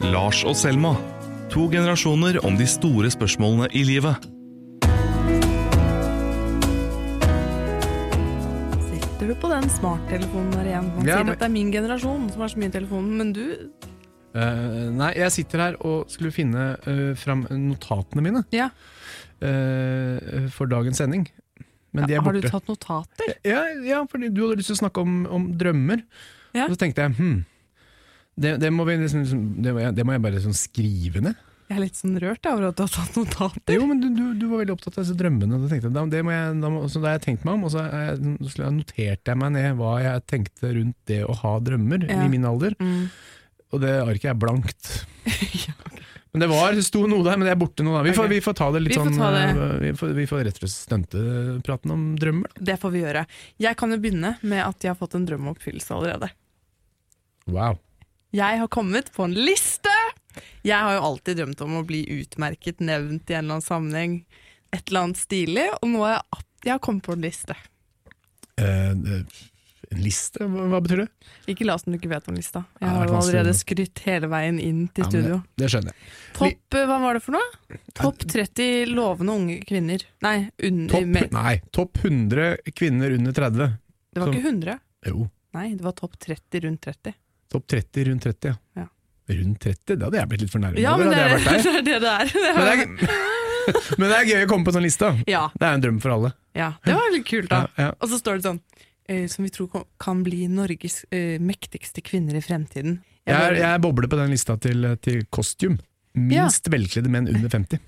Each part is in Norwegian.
Lars og Selma. To generasjoner om de store spørsmålene i livet. Sitter du på den smarttelefonen der igjen? Man Ja, sier men- at det er min generasjon som har så mye i telefonen, men du Uh, nei, jeg sitter her og skulle finne uh, fram notatene mine Ja. uh, for dagens sending. Men de er Har du tatt notater? Ja, ja, fordi du hadde lyst til å snakke om, om drømmer. Ja. Og så tenkte jeg hm, det, det, må vi liksom, liksom- det, må jeg, det må jeg bare liksom skrive ned. Jeg er litt sånn rørt over at du har tatt notater. Jo, men du, du, du var veldig opptatt av disse drømmene. Og tenkte da, det må jeg, da, må, så da har jeg tenkt meg om, og så jeg, så noterte jeg meg ned hva jeg tenkte rundt det å ha drømmer Ja. i min alder. Mm. Og det arket er blankt. Men det var, det sto noe der, men det er borte nå. Vi, får, vi får ta det litt Vi sånn eh, Vi, får, vi får rett og slett stunte praten om drømmer. Det får vi gjøre. Jeg kan jo begynne med at jeg har fått en drøm om oppfyllelse allerede. Wow. Jeg har kommet på en liste! Jeg har jo alltid drømt om å bli utmerket, nevnt i en eller annen sammenheng. Et eller annet stilig, og nå har jeg, jeg har kommet på en liste. Eh, eh, en liste, hva, hva betyr det? Ikke la som du ikke vet om lista. Jeg Ja, har er allerede skrytt hele veien inn til Ja, studio. Det, det skjønner jeg. Topp, eh, hva var det for noe? Topp 30 lovende unge kvinner. Nei, under, Topp nei, topp 100 kvinner under 30. det var som- ikke 100. Jo, Nei, det var topp 30 rundt 30. topp 30 rundt 30, ja. Ja. Rundt 30? Da hadde jeg blitt litt fornærmet. Ja, men det jeg det er det det er. Men det, er, men det er gøy å komme på sånn liste. Ja, Det er en drøm for alle. ja, det var litt kult, da. Ja, ja. Og så står det sånn eh, Som vi tror kan- bli Norges eh, mektigste kvinner i fremtiden. Jeg, er, jeg bobler på den lista til, til kostyum. Minst velkledde menn under 50.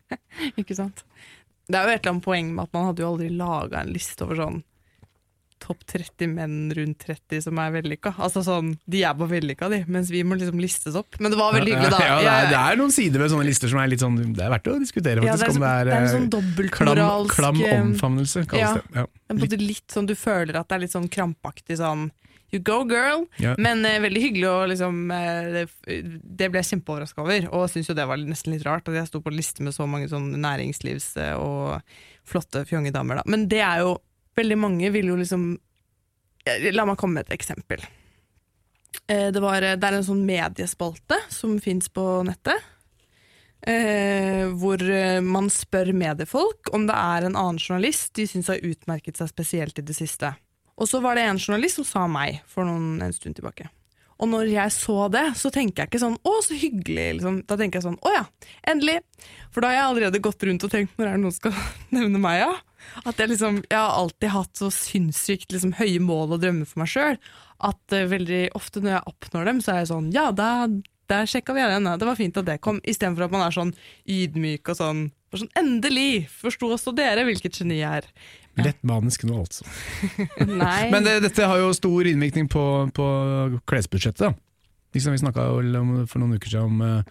Ikke sant? Det er jo et eller annet poeng med at man hadde jo aldri laga en liste over sånn topp 30 menn rundt 30 som er vellykka. Altså sånn, De er bare vellykka, de, mens vi må liksom listes opp. Men det var veldig hyggelig, da. Ja, det, er, det er noen sider ved sånne lister som er litt sånn Det er verdt å diskutere, ja, faktisk. det, er, om det er, det er en eh, sånn klam, dobbeltmoralsk klam klam omfavnelse, kalles ja. det. Ja. Litt sånn du føler at det er litt sånn krampaktig sånn You go, girl! Yeah. Men eh, veldig hyggelig og liksom eh, det, det ble jeg kjempeoverraska over, og syns jo det var nesten litt rart at jeg sto på liste med så mange sånn næringslivs- eh, og flotte fjongedamer, da. Men det er jo Veldig mange vil jo liksom eh, La meg komme med et eksempel. Eh, Det, var, det er en sånn mediespalte som fins på nettet. Eh, hvor eh, man spør mediefolk om det er en annen journalist de syns har utmerket seg spesielt i det siste. Og så var det en journalist som sa meg for noen, en stund tilbake. Og når jeg så det, så tenker jeg ikke sånn 'å, så hyggelig'. Liksom. Da tenker jeg sånn 'å ja, endelig'. For da har jeg allerede gått rundt og tenkt 'når er det noen skal nevne meg', ja? At jeg liksom Jeg har alltid hatt så sinnssykt liksom, høye mål og drømmer for meg sjøl at uh, veldig ofte når jeg oppnår dem, så er jeg sånn 'ja, da, der sjekka vi den, det var fint at det kom'. Istedenfor at man er sånn ydmyk og sånn, bare sånn 'endelig forsto også dere hvilket geni jeg er'. Lett manisk nå, altså. Men det, dette har jo stor innvirkning på, på klesbudsjettet. Liksom vi snakka for noen uker siden om eh,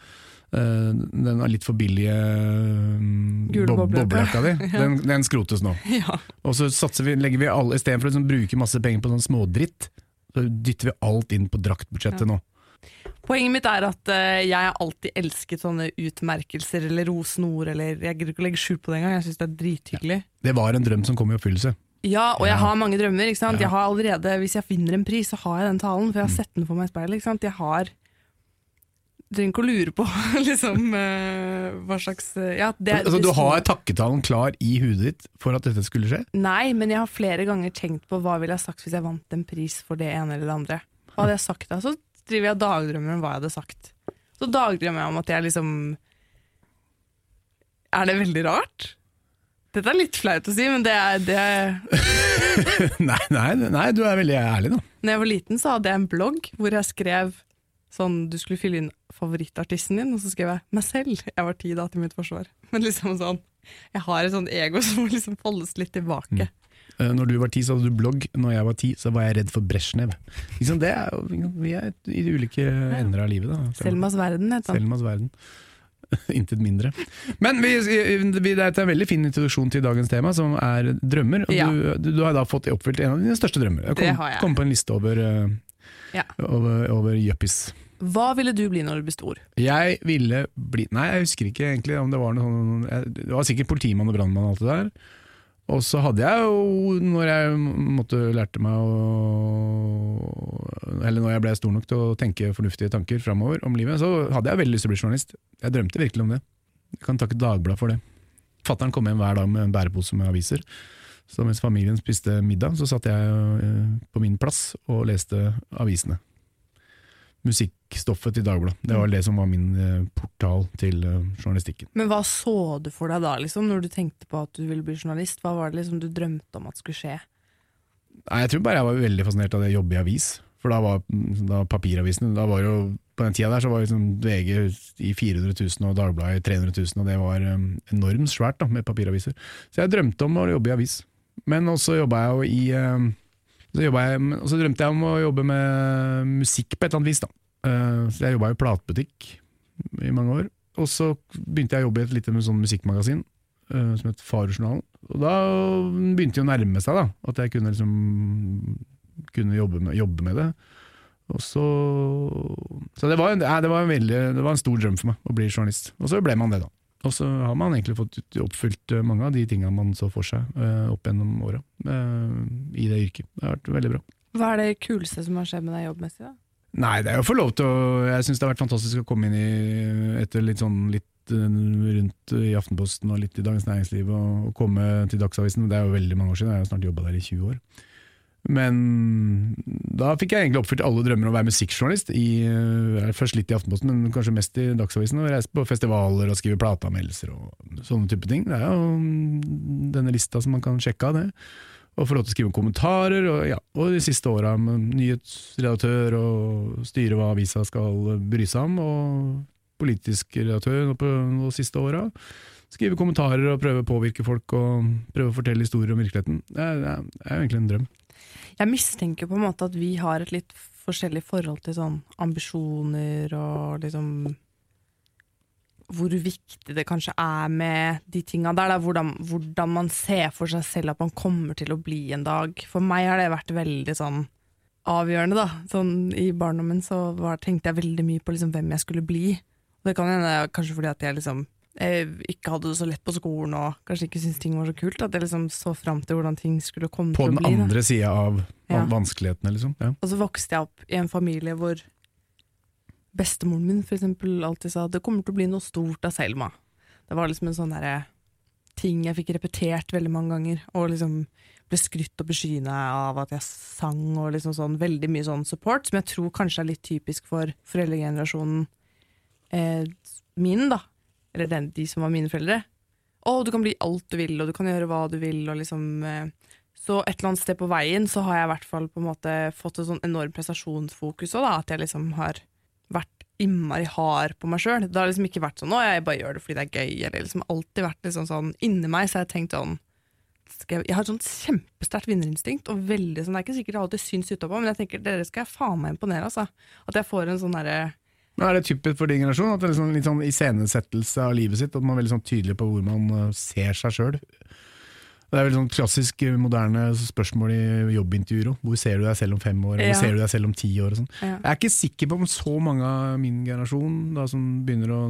den litt for billige bob boblejakka. di. Den, den skrotes nå. ja. Og så vi, legger vi alle, istedenfor å liksom bruke masse penger på sånn smådritt, så dytter vi alt inn på draktbudsjettet nå. Poenget mitt er at uh, jeg har alltid elsket sånne utmerkelser eller rosenord, eller jeg gidder ikke å legge skjul på det engang, jeg syns det er drithyggelig. Det var en drøm som kom i oppfyllelse. Ja, og jeg har mange drømmer. ikke sant? Ja. Jeg har allerede, Hvis jeg vinner en pris, så har jeg den talen, for jeg har sett den for meg i speilet. ikke sant? Jeg har trenger ikke å lure på liksom uh, hva slags uh, ja, det, altså, du har takketalen klar i hudet ditt for at dette skulle skje? Nei, men jeg har flere ganger tenkt på hva ville jeg sagt hvis jeg vant en pris for det ene eller det andre. Hva hadde jeg sagt da? Så driver jeg og dagdrømmer om hva jeg hadde sagt. Så dagdrømmer jeg om at jeg liksom Er det veldig rart? Dette er litt flaut å si, men det er, det er nei, nei, nei, du er veldig ærlig, da. Når jeg var liten, så hadde jeg en blogg hvor jeg skrev sånn Du skulle fylle inn favorittartisten din, og så skrev jeg meg selv. Jeg var ti da til mitt forsvar. Men liksom sånn Jeg har et sånt ego som må liksom foldes litt tilbake. Eh, Når du var ti, så hadde du blogg. Når jeg var ti, så var jeg redd for Brezjnev. Liksom, det er, vi er i de ulike ender av livet. Da. Selmas verden, heter han. Selmas verden. Intet mindre. Men vi, vi, det er en veldig fin introduksjon til dagens tema, som er drømmer. Og Ja. du, du, har da fått oppfylt en av dine største drømmer. Det har jeg. Kom på en liste over, eh, Ja. over, over yuppies. Hva ville du bli når du blir stor? Jeg ville bli Nei, jeg husker ikke egentlig om det var noe sånn Det var sikkert politimann og brannmann og alt det der. Og så hadde jeg jo, når jeg måtte lærte meg å Eller når jeg ble stor nok til å tenke fornuftige tanker framover om livet, så hadde jeg veldig lyst til å bli journalist. Jeg drømte virkelig om det. Jeg kan takke Dagbladet for det. Fattern kom hjem hver dag med en bærepose med aviser. Så mens familien spiste middag, så satt jeg eh, på min plass og leste avisene. Musikkstoffet til Dagbladet. Det var det som var min eh, portal til eh, journalistikken. Men hva så du for deg da, liksom, når du tenkte på at du ville bli journalist? Hva var det liksom du drømte om at skulle skje? Nei, jeg tror bare jeg var veldig fascinert av det å jobbe i avis. For da var da papiravisene da var jo, På den tida der så var liksom VG i 400 000 og Dagbladet i 300 000, og det var um, enormt svært da, med papiraviser. Så jeg drømte om å jobbe i avis. Men også jobba jeg jo i um, så, jeg, så, drømte jeg om å jobbe med musikk på et eller annet vis. da. Uh, så jeg jobba i platebutikk i mange år. Og så begynte jeg å jobbe i et lite sånn musikkmagasin uh, som het Farojournalen. Og da begynte det å nærme seg da, at jeg kunne liksom kunne jobbe med, jobbe med det. Og så, så det, var en, det, var veldig, det, var en, stor drøm for meg å bli journalist. Og så ble man det, da. Og så har man egentlig fått oppfylt eh, mange av de tingene man så for seg uh, opp gjennom åra uh, i det yrket. Det har vært veldig bra. Hva er det kuleste som har skjedd med deg jobbmessig? da? Nei, det er å få lov til å Jeg syns det har vært fantastisk å komme inn i etter litt sånn litt rundt i Aftenposten og litt i Dagens Næringsliv og, og komme til Dagsavisen. Det er jo veldig mange år siden, jeg har snart jobba der i 20 år. Men da fikk jeg egentlig oppfylt alle drømmer om å være musikkjournalist. I, eh, først litt i Aftenposten, men kanskje mest i Dagsavisen. Og reise på festivaler og skrive plateanmeldelser og sånne type ting. Det er jo mm, denne lista som man kan sjekke av det. Og få lov til å skrive kommentarer, og, ja, og de siste åra med nyhetsredaktør og styre hva avisa skal bry seg om, og politisk redaktør på de siste åra. Skrive kommentarer og prøve å påvirke folk og prøve å fortelle historier om virkeligheten. Det er, det er egentlig en drøm. Jeg mistenker på en måte at vi har et litt forskjellig forhold til sånn ambisjoner og liksom Hvor viktig det kanskje er med de tinga der. Hvordan, hvordan, man ser for seg selv at man kommer til å bli en dag. For meg har det vært veldig sånn avgjørende, da. Sånn, I barndommen så var, tenkte jeg veldig mye på liksom hvem jeg skulle bli. Det kan hende kanskje fordi at jeg liksom ikke hadde det så lett på skolen og kanskje ikke syntes ting var så kult. At jeg liksom så fram til hvordan ting skulle komme på til å bli. På den andre sida av ja. vanskelighetene, liksom. Ja. Og så vokste jeg opp i en familie hvor bestemoren min for eksempel alltid sa det kommer til å bli noe stort av Selma. Det var liksom en sånn derre ting jeg fikk repetert veldig mange ganger, og liksom ble skrytt og beskyna av at jeg sang og liksom sånn veldig mye sånn support, som jeg tror kanskje er litt typisk for foreldregenerasjonen eh, min, da eller den, de som var mine foreldre. Å, du kan bli alt du vil, og du kan gjøre hva du vil, og liksom eh, Så et eller annet sted på veien så har jeg i hvert fall på en måte fått et sånn enormt prestasjonsfokus òg, at jeg liksom har vært innmari hard på meg sjøl. Det har liksom ikke vært sånn 'å, jeg bare gjør det fordi det er gøy', eller liksom alltid vært liksom sånn inni meg, så jeg har tenkt sånn jeg, jeg har et sånt kjempesterkt vinnerinstinkt, og veldig sånn, det er ikke sikkert det alltid syns utapå, men jeg tenker dere skal jeg faen meg imponere, altså. At jeg får en sånn derre men Er det typisk for din generasjon at det er liksom litt sånn iscenesettelse av livet sitt? At man er veldig sånn tydelig på hvor man uh, ser seg sjøl? Det er veldig sånn klassisk uh, moderne spørsmål i jobbintervjuer. Hvor ser du deg selv om fem år? Hvor ser du deg selv om ti år? Sånn. Ja. Jeg er ikke sikker på om så mange av min generasjon da, som begynner å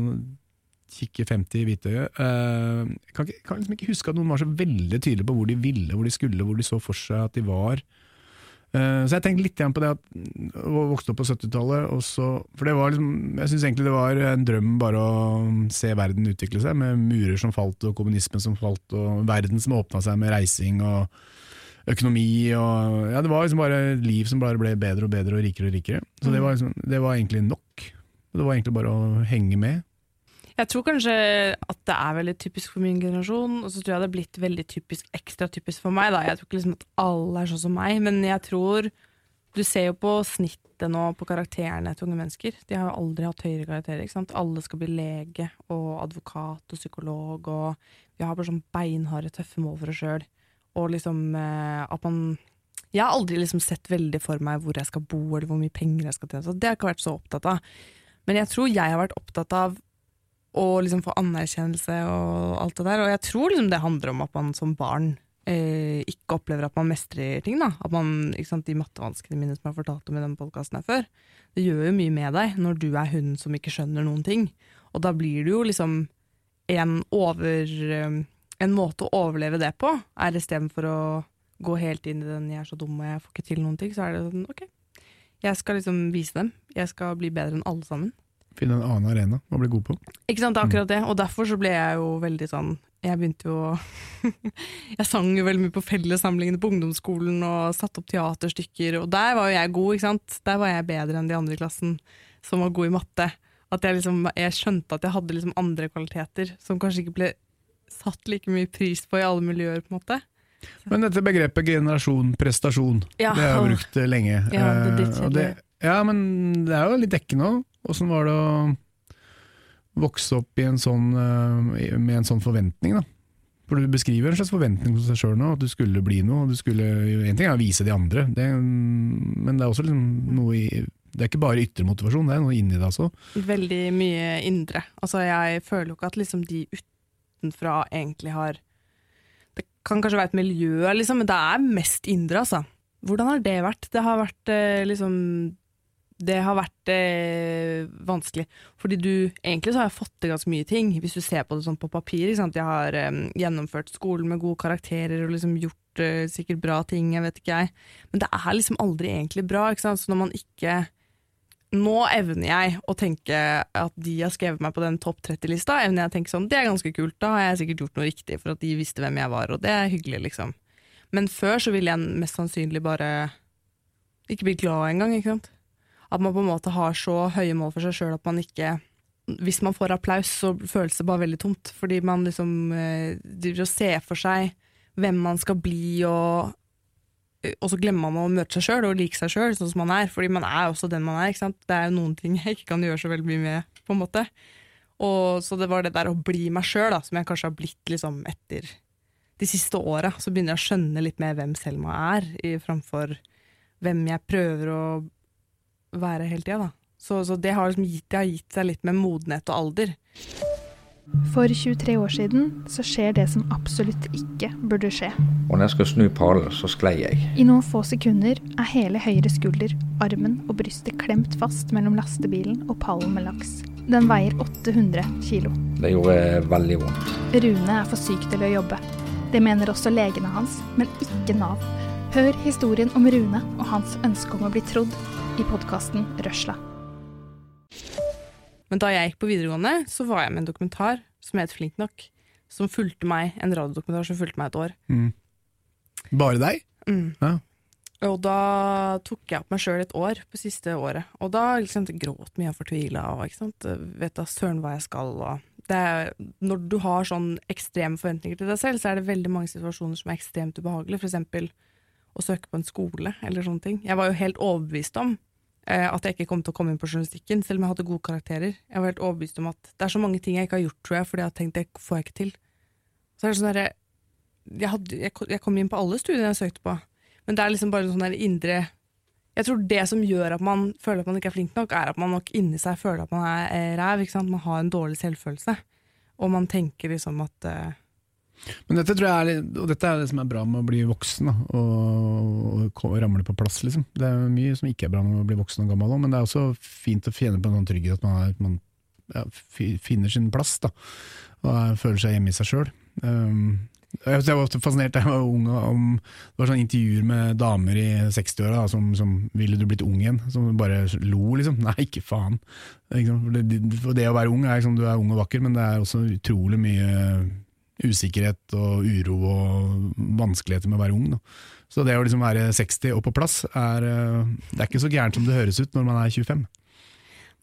kikke 50 i hvitøyet uh, kan, kan liksom ikke huske at noen var så veldig tydelige på hvor de ville, hvor de skulle, hvor de så for seg at de var. Eh, så jeg tenkte litt på det at jeg vokste opp på 70-tallet. For det var liksom, jeg syns egentlig det var en drøm bare å se verden utvikle seg, med murer som falt og kommunismen som falt, og verden som åpna seg med reising og økonomi. Og, ja, det var liksom bare et liv som bare ble bedre og bedre og rikere og rikere. Så det mm. var, liksom, det var egentlig nok. Det var egentlig bare å henge med. Jeg tror kanskje at det er veldig typisk for min generasjon, og så tror jeg det er blitt veldig typisk, ekstra typisk for meg. Da. Jeg tror ikke liksom at alle er sånn som meg, men jeg tror Du ser jo på snittet nå på karakterene til unge mennesker. De har jo aldri hatt høyere karakterer. ikke sant? Alle skal bli lege og advokat og psykolog, og vi har bare sånn beinharde, tøffe mål for oss sjøl. Og liksom eh, at man Jeg har aldri liksom sett veldig for meg hvor jeg skal bo, eller hvor mye penger jeg skal tjene. Så det har jeg ikke vært så opptatt av. Men jeg tror jeg har vært opptatt av og liksom få anerkjennelse og alt det der. Og jeg tror liksom det handler om at man som barn eh, ikke opplever at man mestrer ting. da. At man, ikke sant, De mattevanskene mine som jeg har fortalt om i denne podkasten her før, det gjør jo mye med deg når du er hun som ikke skjønner noen ting. Og da blir du jo liksom en over... Eh, en måte å overleve det på er istedenfor å gå helt inn i den 'jeg er så dum og jeg får ikke til noen ting', så er det sånn ok, jeg skal liksom vise dem. Jeg skal bli bedre enn alle sammen. Finne en annen arena å bli god på. Ikke sant, det er akkurat det. Og derfor så ble jeg jo veldig sånn Jeg begynte jo Jeg sang jo veldig mye på fellessamlingene på ungdomsskolen og satte opp teaterstykker, og der var jo jeg god, ikke sant. Der var jeg bedre enn de andre i klassen som var god i matte. At jeg liksom Jeg skjønte at jeg hadde liksom andre kvaliteter som kanskje ikke ble satt like mye pris på i alle miljøer, på en måte. Men dette begrepet generasjon prestasjon, Ja. det har jeg brukt eh, lenge. Ja, det er ditt dritkjedelig. det- Ja, men det er jo litt dekkende òg. Åssen var det å vokse opp en sånn, eh, med en sånn forventning, da? For du beskriver en slags forventning hos deg sjøl nå, at du skulle bli noe. Du skulle, en ting er å vise de andre, det, men det er også liksom noe i Det er ikke bare ytre motivasjon, det er noe inni deg også. Veldig mye indre. Altså, jeg føler jo ikke at liksom de utenfra egentlig har Det kan kanskje være et miljø, liksom, men det er mest indre, altså. Hvordan har det vært? Det har vært eh, liksom Det har vært eh, vanskelig. Fordi du Egentlig så har jeg fått til ganske mye ting, hvis du ser på det sånn på papir. Jeg har eh, gjennomført skolen med gode karakterer og liksom gjort eh, sikkert bra ting, jeg vet ikke jeg. Men det er liksom aldri egentlig bra. Ikke sant? Så når man ikke nå evner jeg å tenke at de har skrevet meg på den topp 30-lista. Evner jeg å tenke sånn, Det er ganske kult, da har jeg sikkert gjort noe riktig for at de visste hvem jeg var, og det er hyggelig, liksom. Men før så ville jeg mest sannsynlig bare ikke bli glad engang, ikke sant. At man på en måte har så høye mål for seg sjøl at man ikke Hvis man får applaus, så føles det bare veldig tomt, fordi man liksom eh, driver og ser for seg hvem man skal bli, og og så glemmer man å møte seg sjøl og like seg sjøl sånn som man er, fordi man er også den man er. ikke sant? Det er jo noen ting jeg ikke kan gjøre så veldig mye med, på en måte. Og Så det var det der å bli meg sjøl, som jeg kanskje har blitt liksom etter de siste åra. Så begynner jeg å skjønne litt mer hvem Selma er, framfor hvem jeg prøver å være hele tida. da. Så, så det har liksom gitt, det har gitt seg litt med modenhet og alder. For 23 år siden så skjer det som absolutt ikke burde skje. Og når jeg skal snu pallen, så sklei jeg. I noen få sekunder er hele høyre skulder, armen og brystet klemt fast mellom lastebilen og pallen med laks. Den veier 800 kilo. Det gjorde veldig vondt. Rune er for syk til å jobbe. Det mener også legene hans, men ikke Nav. Hør historien om Rune og hans ønske om å bli trodd i podkasten Røsla. Men da jeg gikk på videregående, så var jeg med en dokumentar som het Flink nok. Som fulgte meg, En radiodokumentar som fulgte meg et år. Mm. Bare deg? Mm. Ja. Og da tok jeg opp meg sjøl et år på siste året. Og da liksom, gråt mye og fortvila og ikke sant? vet da søren hva jeg skal. Og det er, når du har sånn ekstreme forventninger til deg selv, så er det veldig mange situasjoner som er ekstremt ubehagelige. For eksempel å søke på en skole eller sånne ting. Jeg var jo helt overbevist om at jeg ikke kom til å komme inn på journalistikken, selv om jeg hadde gode karakterer. Jeg var helt overbevist om at det er så mange ting jeg ikke har gjort, tror jeg, fordi jeg har tenkt det får jeg ikke til. Så er det sånn der, jeg, hadde- jeg, kom inn på alle studiene jeg søkte på, men det er liksom bare sånn indre Jeg tror det som gjør at man føler at man ikke er flink nok, er at man nok inni seg føler at man er eh, ræv. Man har en dårlig selvfølelse. Og man tenker liksom at eh, Men dette tror jeg er, og dette er det som er bra med å bli voksen, da, og, og ramle på plass. Liksom. Det er mye som ikke er bra med å bli voksen og gammel, òg, men det er også fint å kjenne på en sånn trygghet at man, er, man ja, finner sin plass, da, og er, føler seg hjemme i seg sjøl. Um, jeg var ofte fascinert da jeg var ung, om det var sånne intervjuer med damer i 60-åra som, som 'ville du blitt ung igjen?' Som bare lo, liksom. Nei, ikke faen. Det, det, det å være ung er liksom, du er ung og vakker, men det er også utrolig mye usikkerhet og uro og vanskeligheter med å være ung. Da. Så det å liksom være 60 og på plass, er, eh, det er ikke så gærent som det høres ut når man er 25.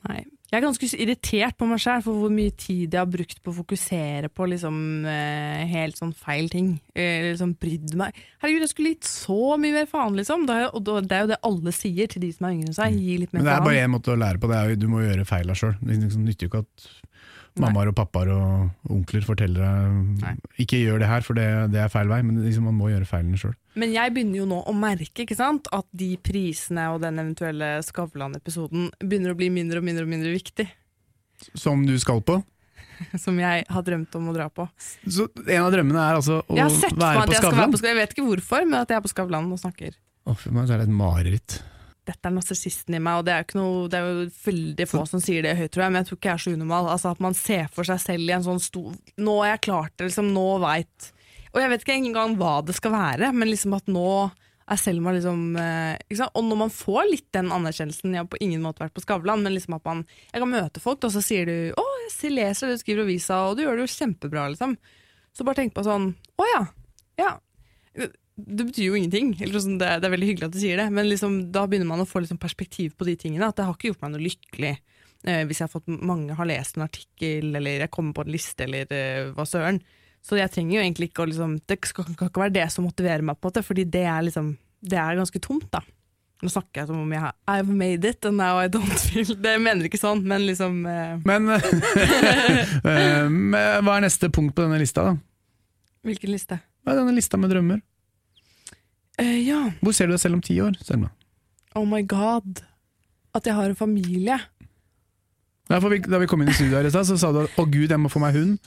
Nei. Jeg er ganske irritert på meg sjøl for hvor mye tid jeg har brukt på å fokusere på liksom, eh, helt sånn feil ting. Eh, liksom brydd meg. Herregud, jeg skulle gitt så mye mer faen, liksom. Det er, jo- og det er jo det alle sier til de som er yngre enn seg. Gi litt mer Men det er bare én måte å lære på, det er jo du må gjøre feila sjøl. Det liksom nytter jo ikke at mammaer og pappaer og onkler forteller deg Nei. ikke gjør det her, for det, det er feil vei. Men liksom, man må gjøre feilene sjøl. Men jeg begynner jo nå å merke ikke sant, at de prisene og den eventuelle Skavlan-episoden begynner å bli mindre og mindre og mindre viktig. Som du skal på. Som jeg har drømt om å dra på. Så en av drømmene er altså å være at på jeg skal være Skavlan. Jeg vet ikke hvorfor, men at jeg er på Skavlan og snakker. Å, for meg er det et mareritt. Dette er narsissisten i meg, og det er noe Det er jo veldig få som sier det høyt, tror jeg, men jeg tror ikke jeg er så unormal. Altså At man ser for seg selv i en sånn stor Nå er jeg klart det, liksom. Nå veit Og jeg vet ikke engang hva det skal være, men liksom at nå er Selma liksom eh? Og når man får litt den anerkjennelsen Jeg har på ingen måte vært på Skavlan, men liksom at man Jeg kan møte folk, og så sier du 'Å, jeg leser det du skriver i avisa, og du gjør det jo kjempebra', liksom. Så bare tenk på sånn 'Å ja. Ja. Det betyr jo ingenting. Eller sånn, det, det er veldig hyggelig at du sier det, men liksom, da begynner man å få liksom perspektiv på de tingene. At det har ikke gjort meg noe lykkelig eh, hvis jeg har fått mange har lest en artikkel, eller jeg kommer på en liste, eller eh, hva søren. Så jeg trenger jo egentlig ikke å liksom Det skal, kan ikke være det som motiverer meg, på en måte, fordi det er liksom Det er ganske tomt, da. Nå snakker jeg som om jeg har I've made it, and now I don't feel Det mener ikke sånn, men liksom eh, Men eh, hva er neste punkt på denne lista, da? Hvilken liste? Er denne lista med drømmer? Eh, ja. Hvor ser du deg selv om ti år, Selma? Oh my god. At jeg har en familie. Ja, vi, da vi kom inn i studio her i stad, så sa du at 'å gud, jeg må få meg hund'.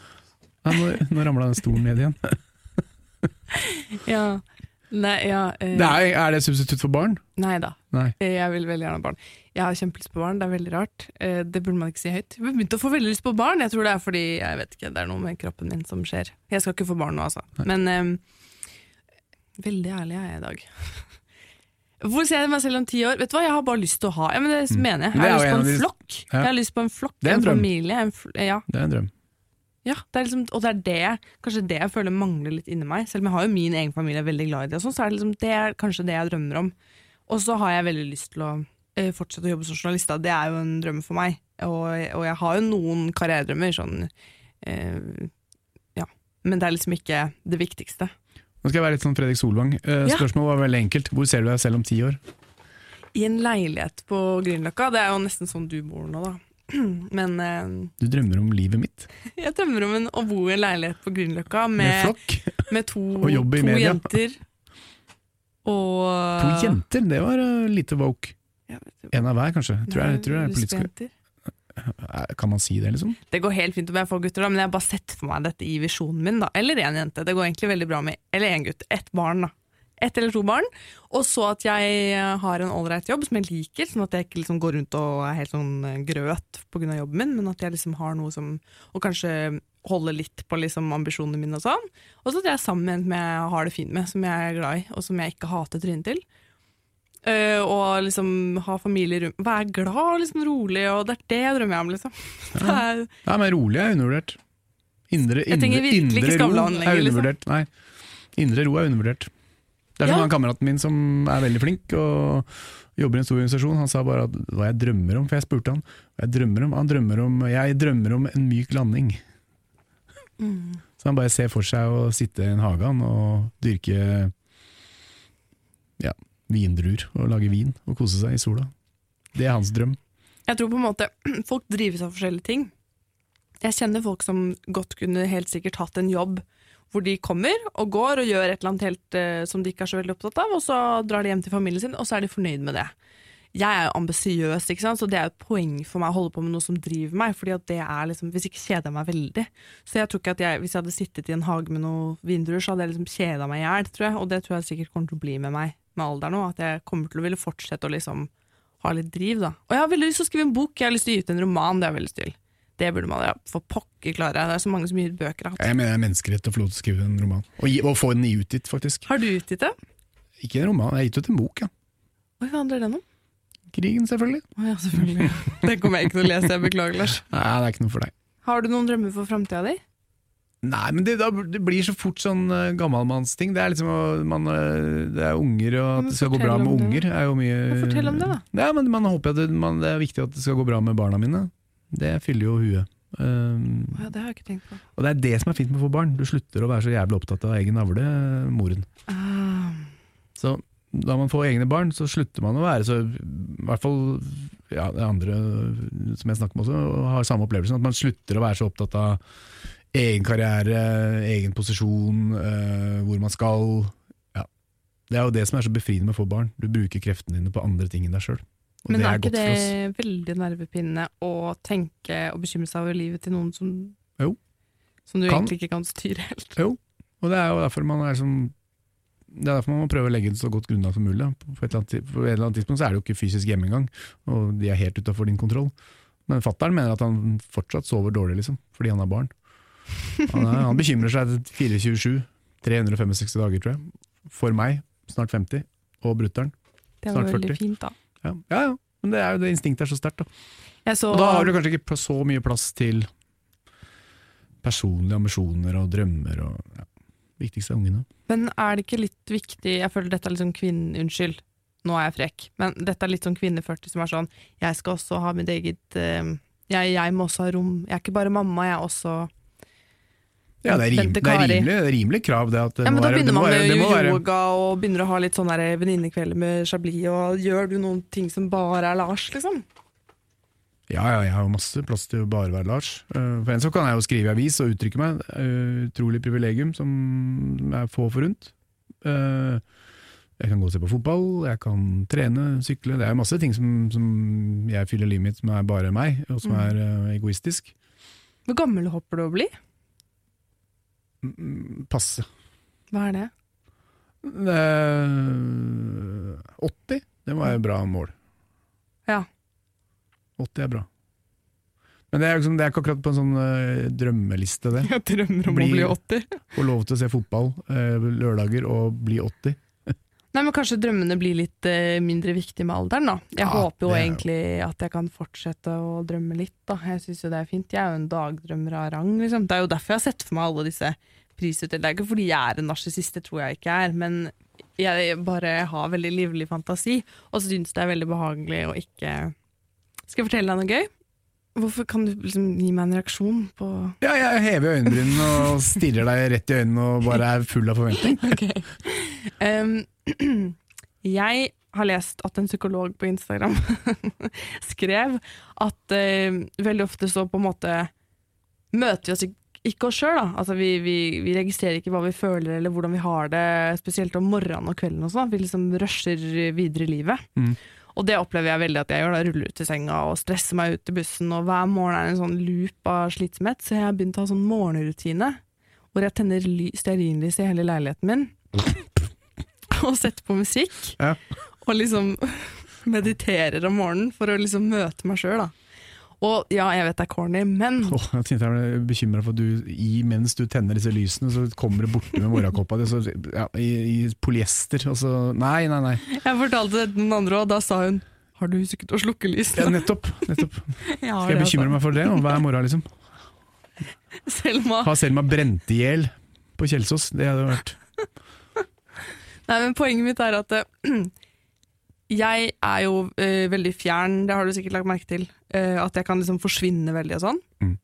Ja, nå nå ramla den stolen ned igjen. Ja. Nei, ja, eh, Det er, er det substitutt for barn? nei da. Nei. Eh, Jeg vil veldig gjerne ha barn. Jeg har kjempelyst på barn, det er veldig rart. Eh, Det burde man ikke si høyt. Jeg har begynt å få veldig lyst på barn. Jeg tror det er fordi jeg vet ikke, det er noe med kroppen min som skjer. Jeg skal ikke få barn nå, altså. Men eh, veldig ærlig er jeg i dag. Hvor ser jeg meg selv om ti år? Vet du hva, Jeg har bare lyst til å ha ja, men Det mener jeg. Mm. Jeg har lyst på en flokk. Jeg har lyst på en flokk, en en familie. En fl ja, Det er en drøm. ja, det liksom, og det er det, kanskje det jeg føler mangler litt inni meg. Selv om jeg har jo min egen familie, jeg er veldig glad i det, og sånn, så er det, liksom, det er kanskje det jeg drømmer om. Og så har jeg veldig lyst til å eh, fortsette å jobbe som journalist. Det er jo en drøm for meg. Og, og jeg har jo noen karrieredrømmer. Sånn, eh, ja. Men det er liksom ikke det viktigste. Nå skal jeg være litt sånn Fredrik Solvang. Eh. Spørsmålet var veldig enkelt. Hvor ser du deg selv om ti år? I en leilighet på Grünerløkka. Det er jo nesten sånn du bor nå, da. Men eh, Du drømmer om livet mitt. jeg drømmer om en, å bo i en leilighet på Grünerløkka Med med, med to, Og to jenter. Og To jenter, det var uh, lite woke. Jeg. En av hver, kanskje. Tror jeg, jeg tror det er politisk. Eh, Kan man si det, liksom? Det går helt fint om jeg får gutter, da, men jeg har bare sett for meg dette i visjonen min. da Eller én jente. Det går egentlig veldig bra med Eller én gutt. Ett barn, da. Ett eller to barn. Og så at jeg eh, har en ålreit jobb som jeg liker, sånn at jeg ikke liksom går rundt og er helt sånn eh, grøt pga. jobben min, men at jeg liksom har noe som Og kanskje holde litt på liksom ambisjonene mine og sånn. Og så at jeg er sammen med en som jeg har det fint med, som jeg er glad i, og som jeg ikke hater trynet til. Eh, og liksom ha familie rundt Være glad og liksom rolig, og det er det jeg drømmer om, liksom. Det er, Ja, men rolig er undervurdert. Indre, indre, indre ro er liksom. undervurdert. Nei, indre ro er undervurdert. Det er som Ja. kameraten min som er veldig flink og jobber i en stor organisasjon. Han sa bare at hva jeg drømmer om, for jeg spurte han. Hva jeg drømmer om? Han drømmer om jeg drømmer om en myk landing. Mm. Så han bare ser for seg å sitte i en hage og dyrke ja, vindruer og lage vin og kose seg i sola. Det er hans drøm. Jeg tror på en måte folk drives av forskjellige ting. Jeg kjenner folk som godt kunne helt sikkert hatt en jobb hvor de kommer og går og gjør et eller annet helt uh, som de ikke er så veldig opptatt av, og så drar de hjem til familien sin, og så er de fornøyd med det. Jeg er jo ambisiøs, så det er et poeng for meg å holde på med noe som driver meg. fordi at det er liksom, Hvis ikke kjeder jeg meg veldig. Så jeg tror ikke at jeg, Hvis jeg hadde sittet i en hage med noen vindruer, så hadde jeg liksom kjeda meg i hjel. tror jeg, Og det tror jeg sikkert kommer til å bli med meg med alderen nå. At jeg kommer til å ville fortsette å liksom ha litt driv. da. Og jeg har veldig lyst til å skrive en bok, jeg har lyst til å gi ut en roman. Det har jeg veldig lyst til. Det burde man ja, for pokker klare. Det er så mange som gir ut bøker. Jeg mener det er menneskerett å få lov til å skrive en roman. Og, gi, og få den utgitt, faktisk. Har du utgitt det? Ikke en roman, jeg har gitt ut en bok, ja. Hva handler den om? Krigen, selvfølgelig. Å ja, selvfølgelig. Det kommer jeg ikke til å lese, jeg beklager, Lars. Nei, det er ikke noe for deg. Har du noen drømmer for framtida di? Nei, men det, da, det blir så fort sånn uh, gammalmannsting. Det er liksom man, eh, Det er unger, og at det skal gå bra med det. unger. er jo mye men fortell om det, da. Ja, men man håper at det, man, det er viktig at det skal gå bra med barna mine. Det fyller jo huet. Um, ja, det har jeg ikke tenkt på. og det er det som er fint med å få barn. Du slutter å være så jævlig opptatt av egen navle, moren. Ah, Så da man får egne barn, så slutter man å være så I hvert fall ja, det andre som jeg snakker med også, har samme opplevelsen. At man slutter å være så opptatt av egen karriere, egen posisjon, uh, hvor man skal. Ja. Det er jo det som er så befriende med å få barn. Du bruker kreftene dine på andre ting enn deg sjøl. Men det er er ikke det veldig nervepirrende å tenke og bekymre seg over livet til noen som Jo. Som du Kan. egentlig ikke kan styre helt? Jo, Og det er jo derfor man er sånn Det er derfor man må prøve å legge et så godt grunnlag som mulig. På et eller annet, på et eller annet tidspunkt så er det jo ikke fysisk hjemme engang, og de er helt utafor din kontroll. Men fattern mener at han fortsatt sover dårlig, liksom, fordi han har barn. Han, er, han bekymrer seg 24-7, 365 dager, tror jeg. For meg, snart 50, og brutter'n. Det var veldig 40. fint, da. Ja. ja, ja. Men det, er jo, det instinktet er så sterkt. da. Så, Og da har du kanskje ikke så mye plass til personlige ambisjoner og drømmer og ja. Viktigste er ungene. Men er det ikke litt viktig Jeg føler dette er litt sånn kvinne... Unnskyld, nå er jeg frekk, men dette er litt sånn kvinne 40 som er sånn Jeg skal også ha mitt eget eh, jeg, jeg må også ha rom. Jeg er ikke bare mamma, jeg er også Ja, det er, rim, det er rimelig, det rimelig krav, det. At det Ja, men Da være, begynner man være, med være, yoga og begynner å ha litt sånn der venninnekvelder med Chablis, og gjør du noen ting som bare er Lars, liksom? Ja, ja, jeg har masse plass til å bare være Lars. Uh, for en så kan jeg jo skrive i avis og uttrykke meg. Utrolig privilegium som er få forunt. Uh, jeg kan gå og se på fotball, jeg kan trene, sykle. Det er masse ting som, som jeg fyller livet mitt som er bare meg, og som Mm. er uh, egoistisk. Hvor gammel hopper du å bli? Mm, Passe. Hva er det? Uh, 80, det var et bra mål. Ja. 80 er bra. Men det er, liksom, det er ikke akkurat på en sånn uh, drømmeliste, det. Jeg drømmer om Bli- å bli 80. Få lov til å se fotball uh, lørdager og bli 80. Nei, men Kanskje drømmene blir litt eh, mindre viktige med alderen, da. Jeg Ja, håper jo det egentlig at jeg kan fortsette å drømme litt, da. Jeg syns jo det er fint. Jeg er jo en dagdrømmer av rang, liksom. Det er jo derfor jeg har sett for meg alle disse prisutdelingene. Det er ikke fordi jeg er en narsissist, det tror jeg ikke er, men jeg bare har veldig livlig fantasi, og syns det er veldig behagelig å ikke Skal jeg fortelle deg noe gøy? Hvorfor kan du liksom gi meg en reaksjon på Ja, jeg hever øyenbrynene og stirrer deg rett i øynene og bare er full av forventning. Um, jeg har lest at en psykolog på Instagram skrev at eh, veldig ofte så på en måte møter vi oss ikke oss sjøl. Altså vi, vi, vi registrerer ikke hva vi føler eller hvordan vi har det, spesielt om morgenen og kvelden. og sånn. Vi liksom rusher videre i livet. Mm. Og det opplever jeg veldig at jeg gjør. da, Ruller ut i senga og stresser meg ut i bussen. Og hver morgen er det en sånn loop av slitsomhet. Så jeg har begynt å ha sånn morgenrutine hvor jeg tenner ly- stearinlys i hele leiligheten min. og setter på musikk. Ja. Og liksom mediterer om morgenen for å liksom møte meg sjøl, da. Og ja, jeg vet det er corny, men Åh, jeg tenkte jeg ble bekymra for at du, i, mens du tenner disse lysene, så kommer det borti med morgenkåpa di ja, i, i polyester. Og så Nei, nei, nei. jeg fortalte det til noen andre, og da sa hun har du husket å slukke Ja, nettopp. nettopp. Jeg Skal jeg bekymre meg for det og hver morgen, liksom? Selma. Har Selma brent i hjel på Kjelsås? Det hadde vært Nei, men poenget mitt er at eh, jeg er jo eh, veldig fjern, det har du sikkert lagt merke til. eh, at jeg kan liksom forsvinne veldig og sånn. Mm.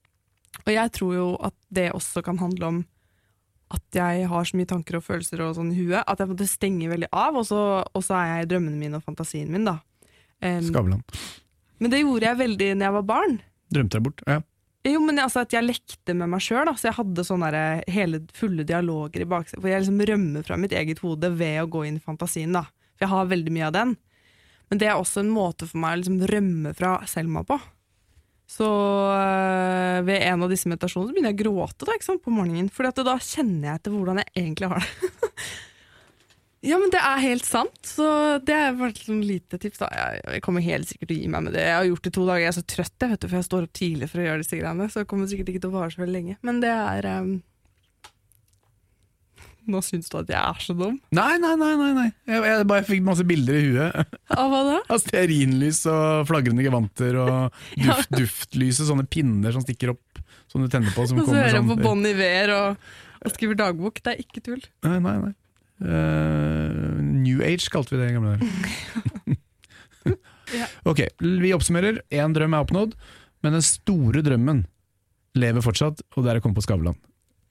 Og jeg tror jo at det også kan handle om at jeg har så mye tanker og følelser og sånn i huet, at jeg måtte stenge veldig av, og så, og så er jeg i drømmene mine og fantasien min, da. Um, Skavlan. men det gjorde jeg veldig når jeg var barn. Drømte deg bort? Ja. Jo, men altså at jeg lekte med meg sjøl. Så jeg hadde sånne der, hele fulle dialoger i baksetet. Hvor jeg liksom rømmer fra mitt eget hode ved å gå inn i fantasien. da. For jeg har veldig mye av den. Men det er også en måte for meg å liksom rømme fra Selma på. Så øh, ved en av disse meditasjonene begynner jeg å gråte da, på morgenen. For da kjenner jeg etter hvordan jeg egentlig har det. ja, men det er helt sant. Så det er bare et sånn lite tips. da. Jeg, jeg kommer helt sikkert til å gi meg med det. Jeg har gjort det i to dager. Jeg er så trøtt, jeg, vet du, for jeg står opp tidlig for å gjøre disse greiene. Så det kommer sikkert ikke til å vare så veldig lenge. Men det er um... Nå syns du at jeg er så dum? Nei, nei, nei. nei, nei. Jeg, jeg bare fikk masse bilder i huet. Av hva da? Av stearinlys og flagrende gevanter og duft, duftlyse, sånne pinner som stikker opp, som du tenner på. Som Og så hører jeg sånn, på Bon Iver og, og skriver dagbok. Det er ikke tull. Nei, nei, nei. Eh, New Age kalte vi det i gamle dager. Ok, vi oppsummerer. Én drøm er oppnådd, men den store drømmen lever fortsatt, og det er å komme på Skavlan.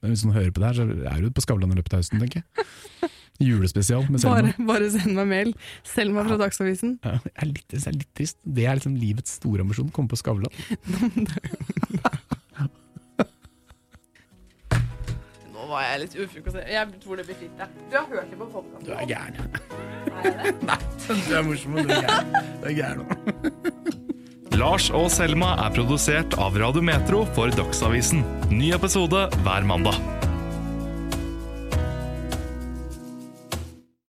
Hvis noen hører på det her, så er du på Skavlan i løpet av høsten, tenker jeg. Julespesial med Selma. Bare, bare send meg mail. Selma fra Dagsavisen. Ja, det er litt, det er litt trist. Det er liksom livets store ambisjon, komme på Skavlan. var jeg litt ufokusert. Jeg tror det blir fint. Ja. Du har hørt det på podkasten? Du er gæren. Nei, du er morsom, og du er gæren. Du er gæren. Lars og Selma er produsert av Radio Metro for Dagsavisen. Ny episode hver mandag.